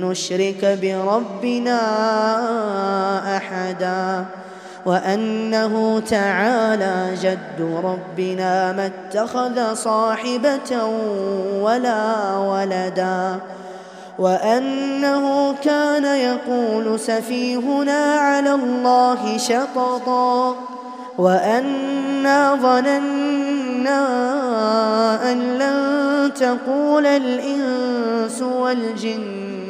نشرك بربنا أحدا وأنه تعالى جد ربنا ما اتخذ صاحبة ولا ولدا وأنه كان يقول سفيهنا على الله شططا وأنا ظننا أن لن تقول الإنس والجن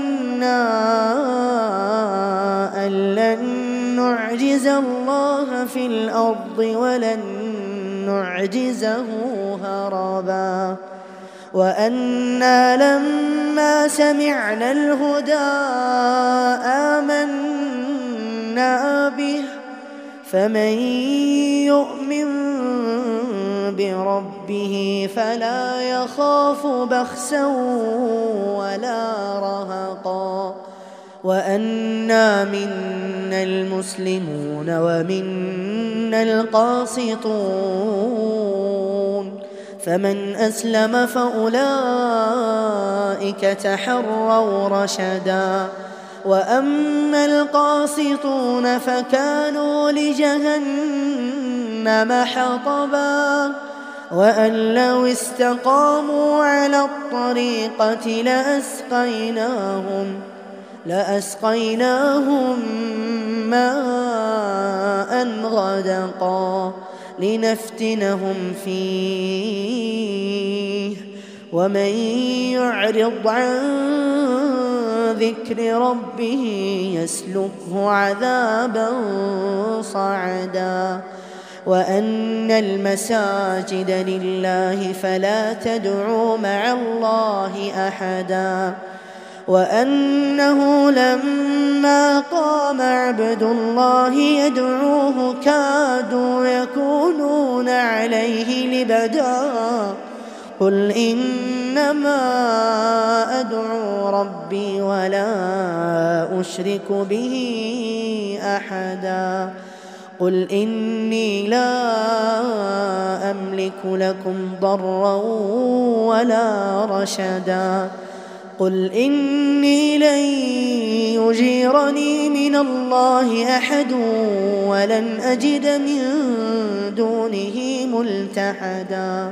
أن لن نعجز الله في الأرض ولن نعجزه هربا. وأنا لما سمعنا الهدى آمنا به فمن يؤمن بربه فلا يخاف بخسا ولا رهقا. وأنا منا المسلمون ومنا القاسطون. فمن أسلم فأولئك تحروا رشدا. وأما القاسطون فكانوا لجهنم حطبا وأن لو استقاموا على الطريقة لأسقيناهم لأسقيناهم ماء غدقا لنفتنهم فيه. ومن يعرض عن ذكر ربه يسلكه عذابا صعدا. وأن المساجد لله فلا تدعوا مع الله أحدا. وأنه لما قام عبد الله يدعوه كادوا يكونون عليه لبدا. قل إنما أدعو ربي ولا أشرك به أحدا. قل إني لا أملك لكم ضرا ولا رشدا. قل إني لن يجيرني من الله أحد ولن أجد من دونه ملتحدا.